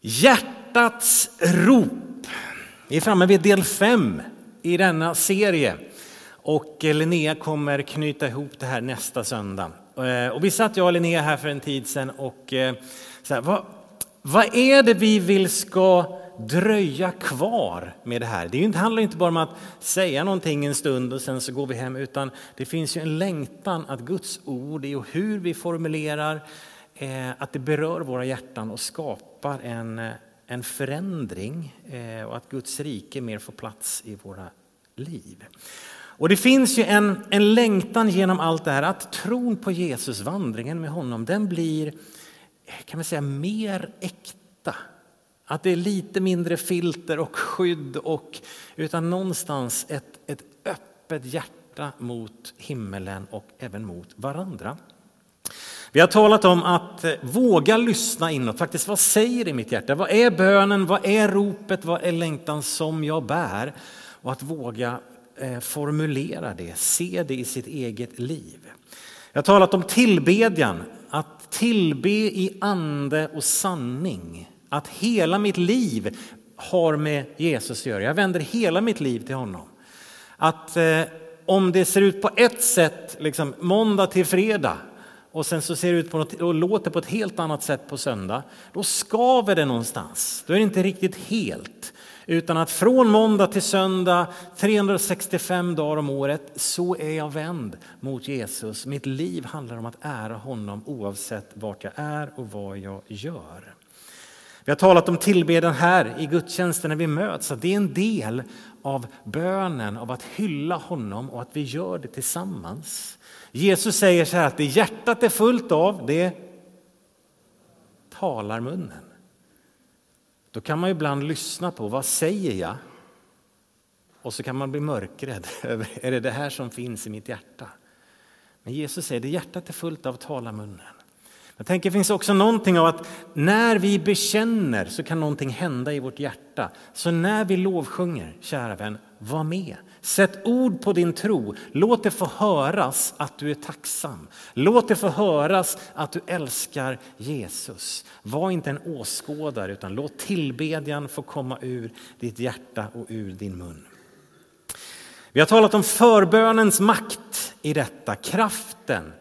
Hjärtats rop. Vi är framme vid del fem i denna serie. Och eh, Linnea kommer knyta ihop det här nästa söndag. Eh, och vi satt, jag och Linnea, här för en tid sedan och eh, så här, vad, vad är det vi vill ska dröja kvar med det här? Det handlar inte bara om att säga någonting en stund och sen så går vi hem, utan det finns ju en längtan att Guds ord och hur vi formulerar, Eh, att det berör våra hjärtan och skapar en, eh, en förändring eh, och att Guds rike mer får plats i våra liv. Och det finns ju en, en längtan genom allt det här att tron på Jesus, vandringen med honom, den blir kan man säga mer äkta. Att det är lite mindre filter och skydd och utan någonstans ett, ett öppet hjärta mot himmelen och även mot varandra. Vi har talat om att eh, våga lyssna inåt. Faktiskt, vad säger det i mitt hjärta? Vad är bönen? Vad är ropet? Vad är längtan som jag bär? Och att våga eh, formulera det, se det i sitt eget liv. Jag har talat om tillbedjan, att tillbe i ande och sanning. Att hela mitt liv har med Jesus att göra. Jag vänder hela mitt liv till honom. Att eh, om det ser ut på ett sätt, liksom måndag till fredag, och sen så ser det ut på något, och låter på ett helt annat sätt på söndag, då skaver det någonstans. Då är det inte riktigt helt. Utan att från måndag till söndag, 365 dagar om året, så är jag vänd mot Jesus. Mitt liv handlar om att ära honom oavsett vart jag är och vad jag gör. Vi har talat om tillbedjan här i gudstjänsten när vi möts, att det är en del av bönen, av att hylla honom och att vi gör det tillsammans. Jesus säger så här att det hjärtat är fullt av, det talar munnen. Då kan man ibland lyssna på vad säger jag? Och så kan man bli mörkrädd är det det här som finns i mitt hjärta. Men Jesus säger det hjärtat är fullt av talamunnen. Jag tänker det finns också någonting av att när vi bekänner så kan någonting hända i vårt hjärta. Så när vi lovsjunger, kära vän, var med. Sätt ord på din tro. Låt det få höras att du är tacksam. Låt det få höras att du älskar Jesus. Var inte en åskådare utan låt tillbedjan få komma ur ditt hjärta och ur din mun. Vi har talat om förbönens makt i detta, kraften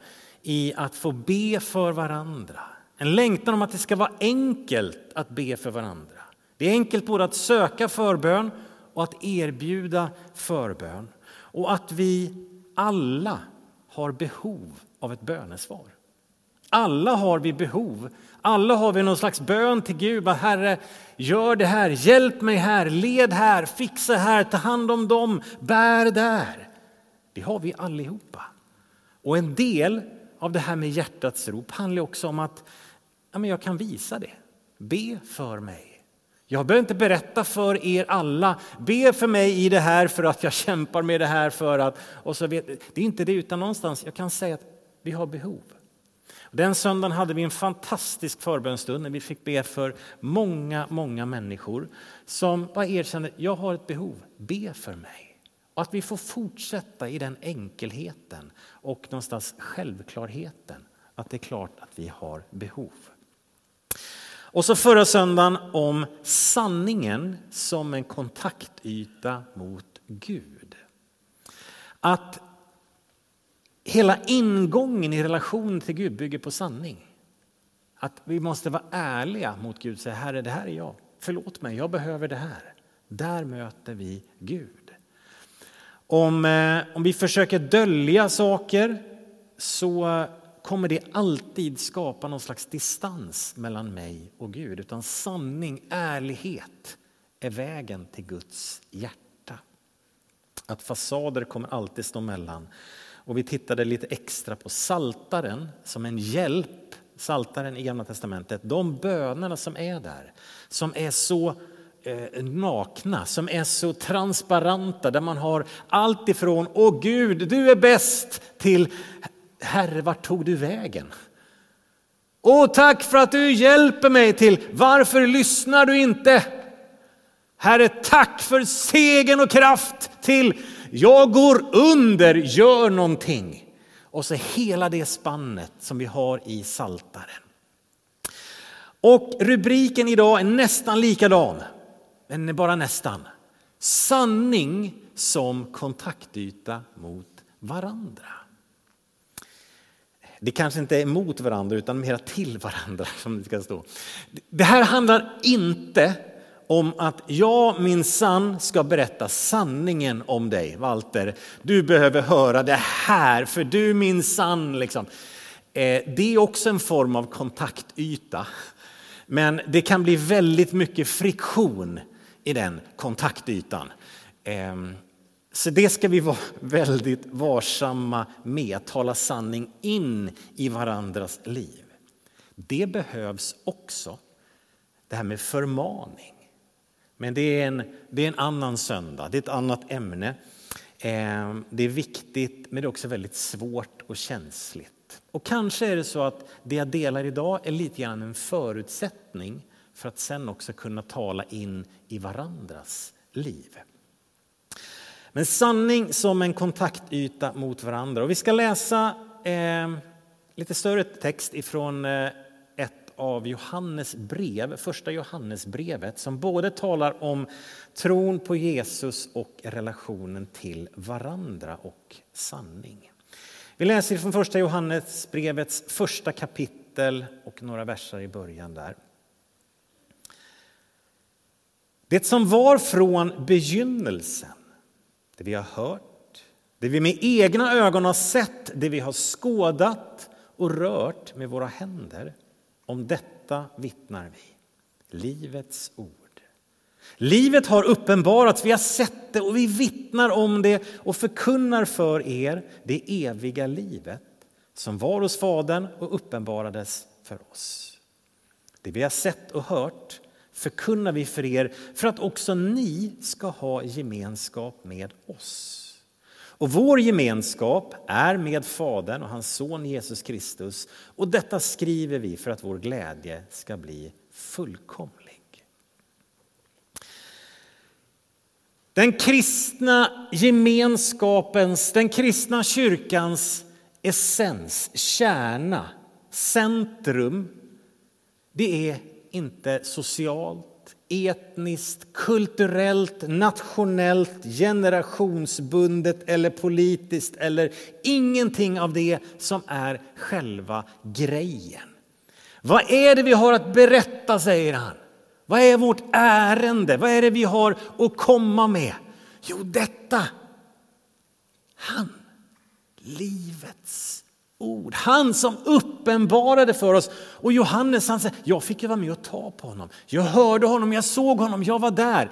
i att få be för varandra. En längtan om att det ska vara enkelt att be för varandra. Det är enkelt både att söka förbön och att erbjuda förbön. Och att vi alla har behov av ett bönesvar. Alla har vi behov. Alla har vi någon slags bön till Gud. Herre, gör det här, hjälp mig här, led här, fixa här, ta hand om dem, bär där. Det har vi allihopa. Och en del av det här med hjärtats rop handlar också om att ja, men jag kan visa det. Be för mig. Jag behöver inte berätta för er alla, be för mig i det här för att jag kämpar med det här för att... Och så vet, det är inte det, utan någonstans, jag kan säga att vi har behov. Den söndagen hade vi en fantastisk förbönstund när vi fick be för många, många människor som bara erkände, jag har ett behov, be för mig. Och att vi får fortsätta i den enkelheten och någonstans självklarheten, att det är klart att vi har behov. Och så förra söndagen om sanningen som en kontaktyta mot Gud. Att hela ingången i relationen till Gud bygger på sanning. Att vi måste vara ärliga mot Gud och säga Herre, det här är jag. Förlåt mig, jag behöver det här. Där möter vi Gud. Om, eh, om vi försöker dölja saker så kommer det alltid skapa någon slags distans mellan mig och Gud. Utan sanning, ärlighet är vägen till Guds hjärta. Att fasader kommer alltid stå mellan. Och vi tittade lite extra på saltaren som en hjälp, saltaren i Gamla Testamentet. De bönerna som är där, som är så eh, nakna, som är så transparenta, där man har allt ifrån Åh Gud, du är bäst till Herre, vart tog du vägen? Åh, tack för att du hjälper mig till varför lyssnar du inte? Herre, tack för segern och kraft till jag går under, gör någonting. Och så hela det spannet som vi har i saltaren. Och rubriken idag är nästan likadan, men bara nästan. Sanning som kontaktyta mot varandra. Det kanske inte är mot varandra utan mera till varandra som det ska stå. Det här handlar inte om att jag min sann ska berätta sanningen om dig, Walter. Du behöver höra det här för du min sann. Liksom. Eh, det är också en form av kontaktyta. Men det kan bli väldigt mycket friktion i den kontaktytan. Ehm, så det ska vi vara väldigt varsamma med, att tala sanning in i varandras liv. Det behövs också, det här med förmaning. Men det är en, det är en annan söndag, det är ett annat ämne. Eh, det är viktigt, men det är också väldigt svårt och känsligt. Och kanske är det så att det jag delar idag är lite grann en förutsättning för att sen också kunna tala in i varandras liv. Men sanning som en kontaktyta mot varandra. Och vi ska läsa eh, lite större text ifrån eh, ett av Johannes brev, första Johannesbrevet som både talar om tron på Jesus och relationen till varandra och sanning. Vi läser från första Johannesbrevets första kapitel och några verser i början där. Det som var från begynnelsen det vi har hört, det vi med egna ögon har sett, det vi har skådat och rört med våra händer. Om detta vittnar vi. Livets ord. Livet har uppenbarats, vi har sett det och vi vittnar om det och förkunnar för er det eviga livet som var hos Fadern och uppenbarades för oss. Det vi har sett och hört förkunnar vi för er för att också ni ska ha gemenskap med oss. Och vår gemenskap är med Fadern och hans son Jesus Kristus och detta skriver vi för att vår glädje ska bli fullkomlig. Den kristna gemenskapens, den kristna kyrkans essens, kärna, centrum, det är inte socialt, etniskt, kulturellt, nationellt, generationsbundet eller politiskt eller ingenting av det som är själva grejen. Vad är det vi har att berätta, säger han. Vad är vårt ärende? Vad är det vi har att komma med? Jo, detta. Han, livets ord. Han som uppenbarade för oss. Och Johannes han säger, jag fick ju vara med och ta på honom. Jag hörde honom, jag såg honom, jag var där.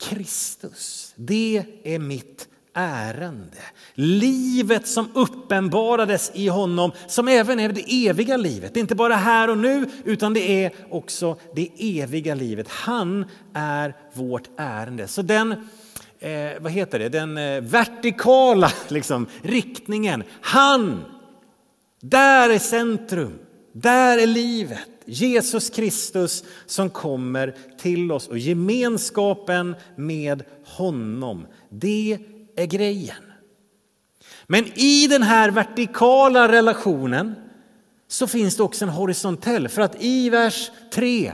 Kristus, det är mitt ärende. Livet som uppenbarades i honom, som även är det eviga livet. Det är inte bara här och nu, utan det är också det eviga livet. Han är vårt ärende. Så den eh, vad heter det, den eh, vertikala liksom, riktningen. Han där är centrum, där är livet. Jesus Kristus som kommer till oss och gemenskapen med honom. Det är grejen. Men i den här vertikala relationen så finns det också en horisontell. För att i vers 3,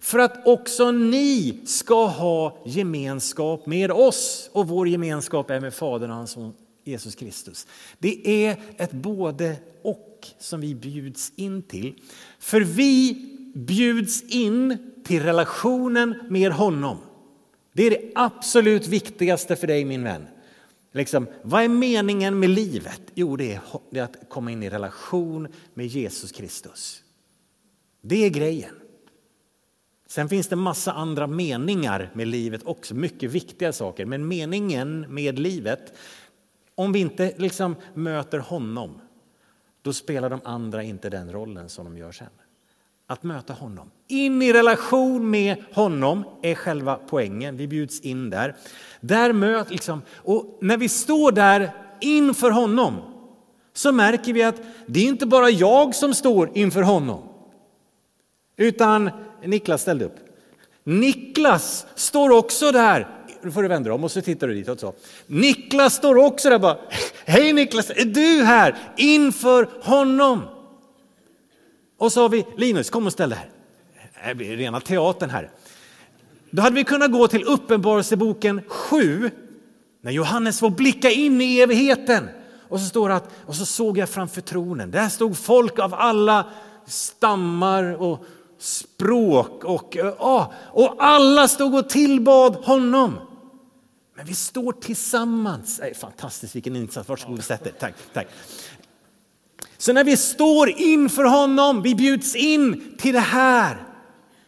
för att också ni ska ha gemenskap med oss och vår gemenskap är med Fadern och hans son Jesus Kristus. Det är ett både och som vi bjuds in till. För vi bjuds in till relationen med honom. Det är det absolut viktigaste för dig min vän. Liksom, vad är meningen med livet? Jo, det är, att komma in i relation med Jesus Kristus. Det är grejen. Sen finns det massa andra meningar med livet också, mycket viktiga saker. Men meningen med livet, om vi inte liksom möter honom, då spelar de andra inte den rollen som de gör sen. Att möta honom, in i relation med honom är själva poängen. Vi bjuds in där. Där möt, liksom, och när vi står där inför honom så märker vi att det är inte bara jag som står inför honom. Utan Niklas ställde upp. Niklas står också där nu får du vända dig om och så tittar du ditåt. Så. Niklas står också där bara. Hej Niklas, är du här inför honom? Och så har vi Linus, kom och ställ dig här. det blir rena teatern här. Då hade vi kunnat gå till Uppenbarelseboken 7 när Johannes får blicka in i evigheten. Och så står det att, och så såg jag framför tronen, där stod folk av alla stammar och språk och, och alla stod och tillbad honom. Men vi står tillsammans. Nej, fantastiskt, vilken insats. Varsågod och sätt er. Tack, tack. Så när vi står inför honom, vi bjuds in till det här.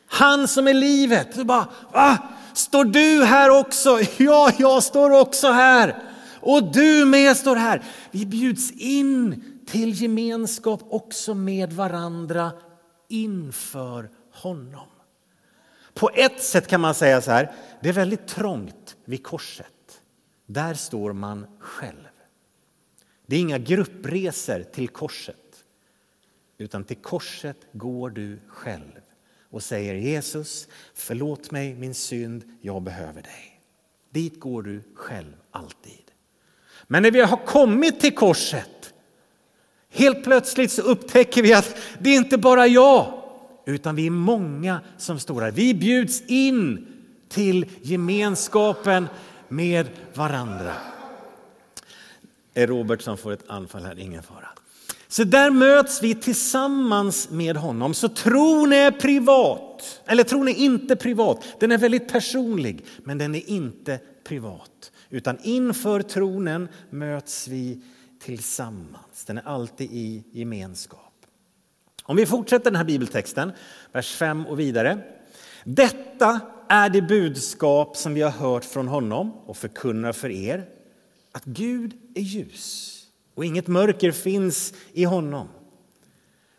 Han som är livet. Så bara, va? Står du här också? Ja, jag står också här. Och du med står här. Vi bjuds in till gemenskap också med varandra inför honom. På ett sätt kan man säga så här, det är väldigt trångt vid korset. Där står man själv. Det är inga gruppresor till korset, utan till korset går du själv och säger Jesus, förlåt mig min synd, jag behöver dig. Dit går du själv alltid. Men när vi har kommit till korset, helt plötsligt så upptäcker vi att det är inte bara jag, utan vi är många som står här. Vi bjuds in till gemenskapen med varandra. Det är Robert som får ett anfall här, ingen fara. Så där möts vi tillsammans med honom. Så tron är privat, eller tron är inte privat. Den är väldigt personlig, men den är inte privat. Utan inför tronen möts vi tillsammans. Den är alltid i gemenskap. Om vi fortsätter den här bibeltexten, vers 5 och vidare. Detta är det budskap som vi har hört från honom och förkunnar för er, att Gud är ljus och inget mörker finns i honom.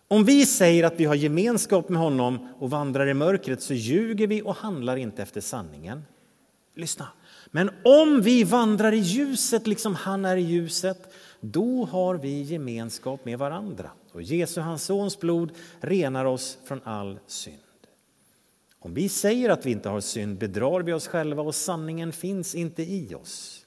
Om vi säger att vi har gemenskap med honom och vandrar i mörkret så ljuger vi och handlar inte efter sanningen. Lyssna. Men om vi vandrar i ljuset liksom han är i ljuset, då har vi gemenskap med varandra. Och Jesu, hans sons blod, renar oss från all synd. Om vi säger att vi inte har synd bedrar vi oss själva och sanningen finns inte i oss.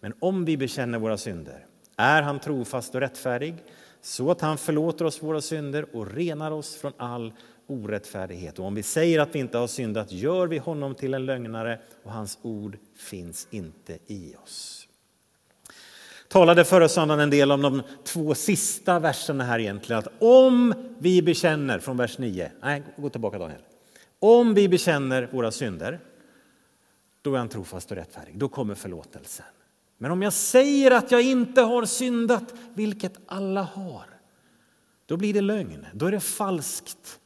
Men om vi bekänner våra synder är han trofast och rättfärdig så att han förlåter oss våra synder och renar oss från all orättfärdighet. Och om vi säger att vi inte har syndat gör vi honom till en lögnare och hans ord finns inte i oss. talade förra söndagen en del om de två sista verserna här egentligen. Att om vi bekänner, från vers 9, nej gå tillbaka Daniel. Om vi bekänner våra synder, då är han trofast och rättfärdig. Då kommer förlåtelsen. Men om jag säger att jag inte har syndat, vilket alla har, då blir det lögn, då är det falskt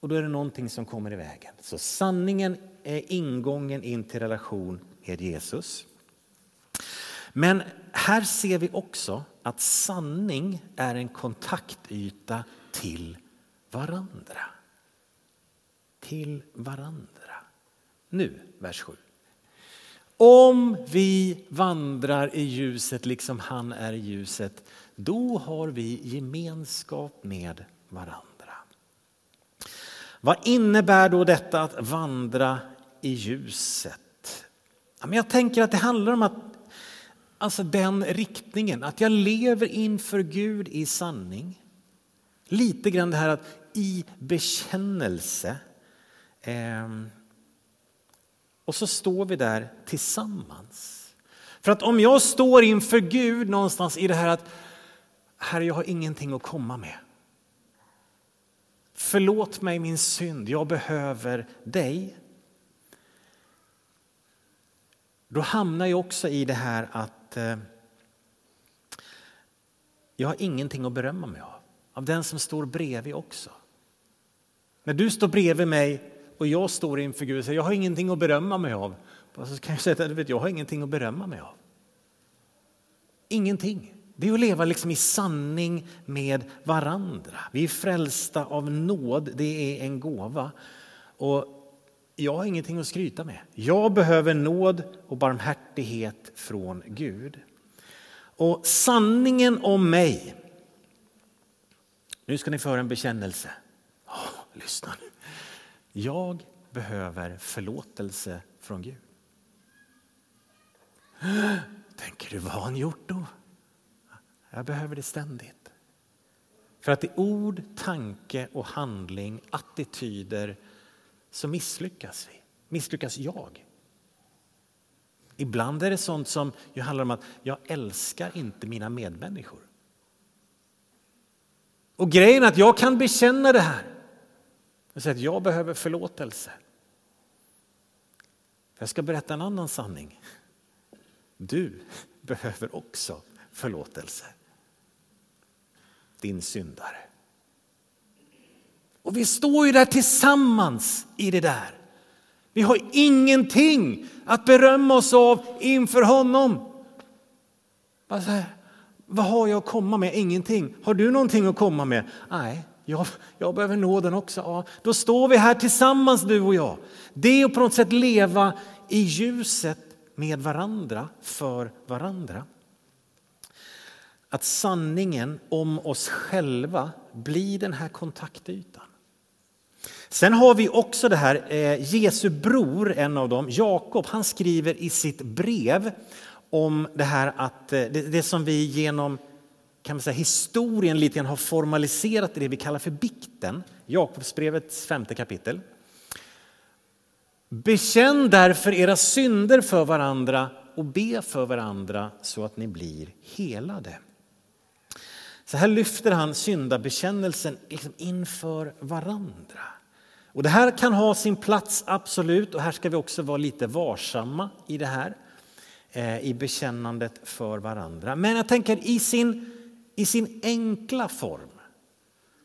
och då är det någonting som kommer i vägen. Så sanningen är ingången in till relation med Jesus. Men här ser vi också att sanning är en kontaktyta till varandra. Till varandra. Nu, vers 7. Om vi vandrar i ljuset liksom han är i ljuset, då har vi gemenskap med varandra. Vad innebär då detta att vandra i ljuset? Jag tänker att det handlar om att, alltså den riktningen, att jag lever inför Gud i sanning. Lite grann det här att i bekännelse. Ehm, och så står vi där tillsammans. För att om jag står inför Gud någonstans i det här att Herre, jag har ingenting att komma med. Förlåt mig min synd, jag behöver dig. Då hamnar jag också i det här att eh, jag har ingenting att berömma mig av. Av den som står bredvid också. När du står bredvid mig och jag står inför Gud och säger jag har ingenting att berömma mig av. Så kan jag säga att jag har ingenting att berömma mig av. Ingenting. Det är att leva liksom i sanning med varandra. Vi är frälsta av nåd, det är en gåva. Och jag har ingenting att skryta med. Jag behöver nåd och barmhärtighet från Gud. Och sanningen om mig. Nu ska ni föra en bekännelse. Oh, lyssna nu. Jag behöver förlåtelse från Gud. Tänker du, vad har han gjort då? Jag behöver det ständigt. För att i ord, tanke och handling, attityder så misslyckas vi. Misslyckas jag. Ibland är det sånt som handlar om att jag älskar inte mina medmänniskor. Och grejen är att jag kan bekänna det här. Jag säger att jag behöver förlåtelse. Jag ska berätta en annan sanning. Du behöver också förlåtelse. Din syndare. Och vi står ju där tillsammans i det där. Vi har ingenting att berömma oss av inför honom. Alltså, vad har jag att komma med? Ingenting. Har du någonting att komma med? Nej, jag, jag behöver nåden också. Ja, då står vi här tillsammans du och jag. Det är att på något sätt leva i ljuset med varandra, för varandra. Att sanningen om oss själva blir den här kontaktytan. Sen har vi också det här, eh, Jesu bror, en av dem, Jakob, han skriver i sitt brev om det här att eh, det, det som vi genom kan man säga, historien lite grann har formaliserat det vi kallar för bikten, Jakobsbrevets femte kapitel. Bekänn därför era synder för varandra och be för varandra så att ni blir helade. Så här lyfter han syndabekännelsen liksom inför varandra. Och det här kan ha sin plats, absolut, och här ska vi också vara lite varsamma i det här, eh, i bekännandet för varandra. Men jag tänker i sin, i sin enkla form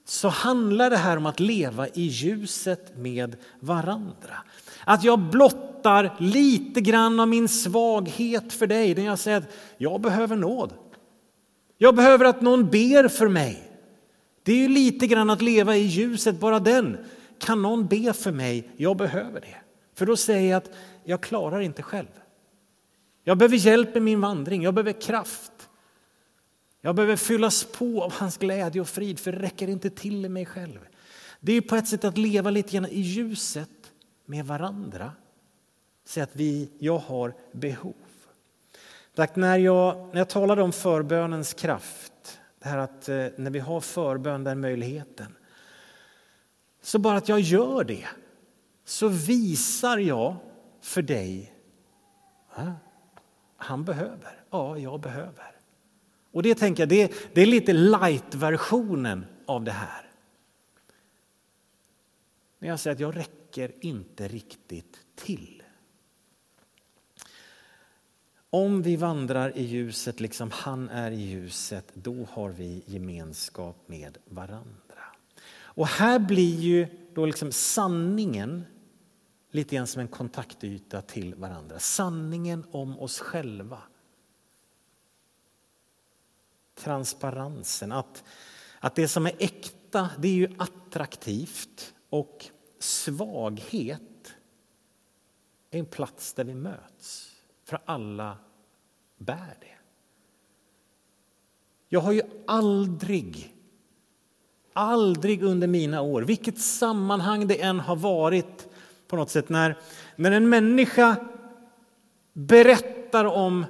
så handlar det här om att leva i ljuset med varandra. Att jag blottar lite grann av min svaghet för dig när jag säger att jag behöver nåd. Jag behöver att någon ber för mig. Det är ju lite grann att leva i ljuset, bara den. Kan någon be för mig? Jag behöver det. För då säger jag att jag klarar inte själv. Jag behöver hjälp i min vandring, jag behöver kraft. Jag behöver fyllas på av hans glädje och frid, för det räcker inte till i mig själv. Det är på ett sätt att leva lite grann i ljuset med varandra. Säga att vi, jag har behov. När jag, när jag talade om förbönens kraft, det här att eh, när vi har förbön, den möjligheten, så bara att jag gör det, så visar jag för dig ah, han behöver. Ja, jag behöver. Och det tänker jag, det, det är lite light-versionen av det här. När jag säger att jag räcker inte riktigt till. Om vi vandrar i ljuset liksom han är i ljuset, då har vi gemenskap med varandra. Och här blir ju då liksom sanningen lite grann som en kontaktyta till varandra. Sanningen om oss själva. Transparensen, att, att det som är äkta det är ju attraktivt och svaghet är en plats där vi möts. För alla bär det. Jag har ju aldrig Aldrig under mina år, vilket sammanhang det än har varit på något sätt, när, när en människa berättar om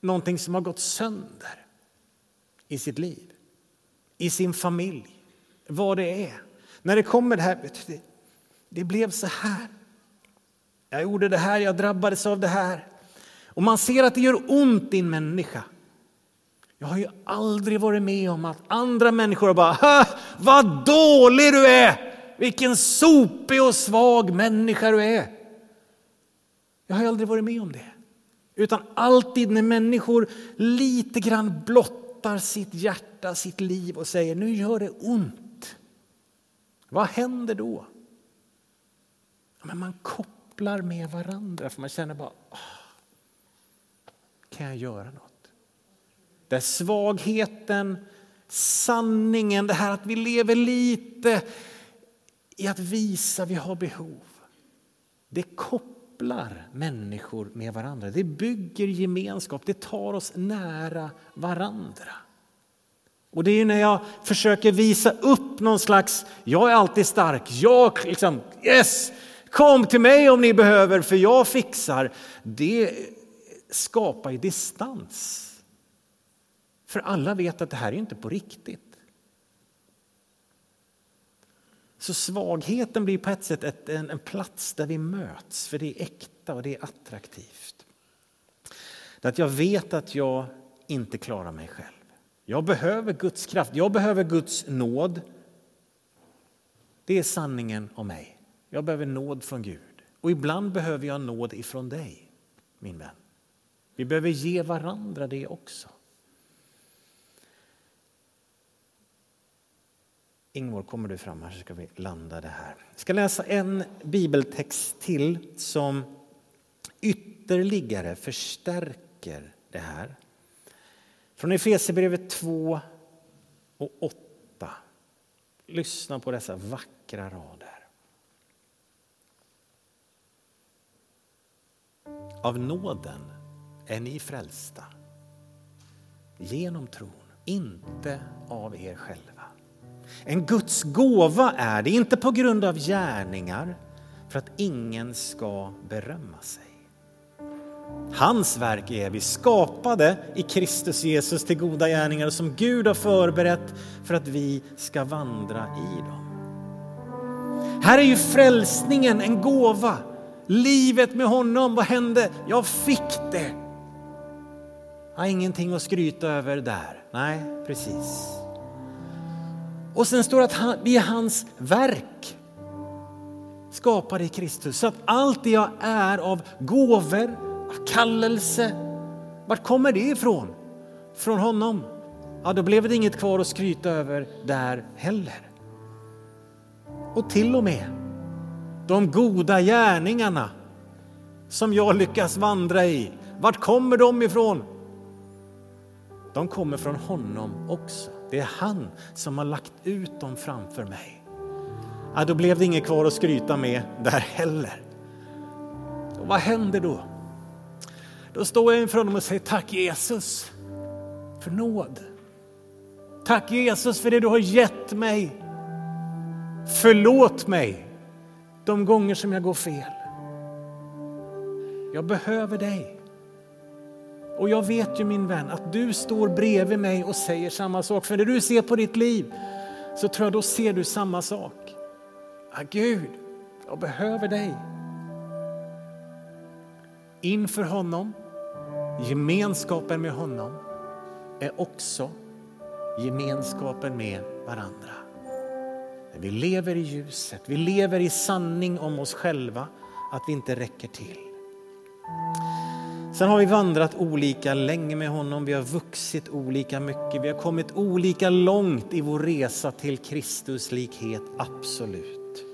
någonting som har gått sönder i sitt liv, i sin familj, vad det är. När det kommer det här, det, det blev så här. Jag gjorde det här, jag drabbades av det här. Och man ser att det gör ont i en människa. Jag har ju aldrig varit med om att andra människor bara vad dålig du är! Vilken sopig och svag människa du är. Jag har aldrig varit med om det. Utan alltid när människor lite grann blottar sitt hjärta, sitt liv och säger nu gör det ont. Vad händer då? Men man kopplar med varandra för man känner bara, kan jag göra något? Där svagheten, sanningen, det här att vi lever lite i att visa vi har behov. Det kopplar kopplar människor med varandra. Det bygger gemenskap, det tar oss nära varandra. Och det är när jag försöker visa upp någon slags, jag är alltid stark, jag liksom, yes, kom till mig om ni behöver för jag fixar. Det skapar ju distans. För alla vet att det här är inte på riktigt. Så svagheten blir på ett sätt ett, en, en plats där vi möts, för det är äkta och det är attraktivt. Det att jag vet att jag inte klarar mig själv. Jag behöver Guds kraft, jag behöver Guds nåd. Det är sanningen om mig. Jag behöver nåd från Gud. Och ibland behöver jag nåd ifrån dig, min vän. Vi behöver ge varandra det också. Ingvar, kommer du fram här så ska vi landa det här. Jag ska läsa en bibeltext till som ytterligare förstärker det här. Från Efesierbrevet 2 och 8. Lyssna på dessa vackra rader. Av nåden är ni frälsta genom tron, inte av er själva. En Guds gåva är det, inte på grund av gärningar för att ingen ska berömma sig. Hans verk är vi skapade i Kristus Jesus till goda gärningar som Gud har förberett för att vi ska vandra i dem. Här är ju frälsningen en gåva. Livet med honom, vad hände? Jag fick det. Jag har ingenting att skryta över där. Nej, precis. Och sen står det att vi är hans verk skapade i Kristus. Så att allt det jag är av gåvor, kallelse, vart kommer det ifrån? Från honom. Ja, då blev det inget kvar att skryta över där heller. Och till och med de goda gärningarna som jag lyckas vandra i, vart kommer de ifrån? De kommer från honom också. Det är han som har lagt ut dem framför mig. Ja, då blev det inget kvar att skryta med där heller. Och vad händer då? Då står jag inför honom och säger tack Jesus för nåd. Tack Jesus för det du har gett mig. Förlåt mig de gånger som jag går fel. Jag behöver dig. Och jag vet ju min vän att du står bredvid mig och säger samma sak. För när du ser på ditt liv så tror jag då ser du samma sak. Ah, Gud, jag behöver dig. Inför honom, gemenskapen med honom är också gemenskapen med varandra. Vi lever i ljuset, vi lever i sanning om oss själva, att vi inte räcker till. Sen har vi vandrat olika länge med honom, vi har vuxit olika mycket, vi har kommit olika långt i vår resa till Kristus likhet, absolut.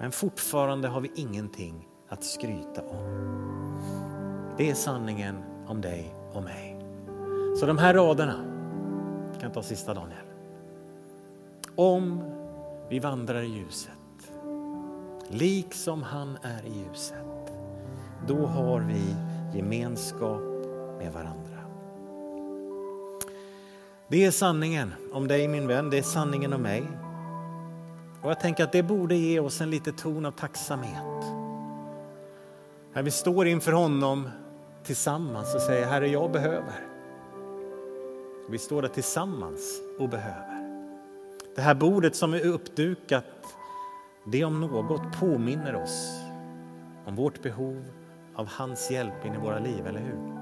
Men fortfarande har vi ingenting att skryta om. Det är sanningen om dig och mig. Så de här raderna, jag kan ta sista Daniel. Om vi vandrar i ljuset, liksom han är i ljuset, då har vi gemenskap med varandra. Det är sanningen om dig min vän, det är sanningen om mig. Och jag tänker att det borde ge oss en liten ton av tacksamhet. När vi står inför honom tillsammans och säger Herre, jag behöver. Vi står där tillsammans och behöver. Det här bordet som är uppdukat, det om något påminner oss om vårt behov av hans hjälp in i våra liv, eller hur?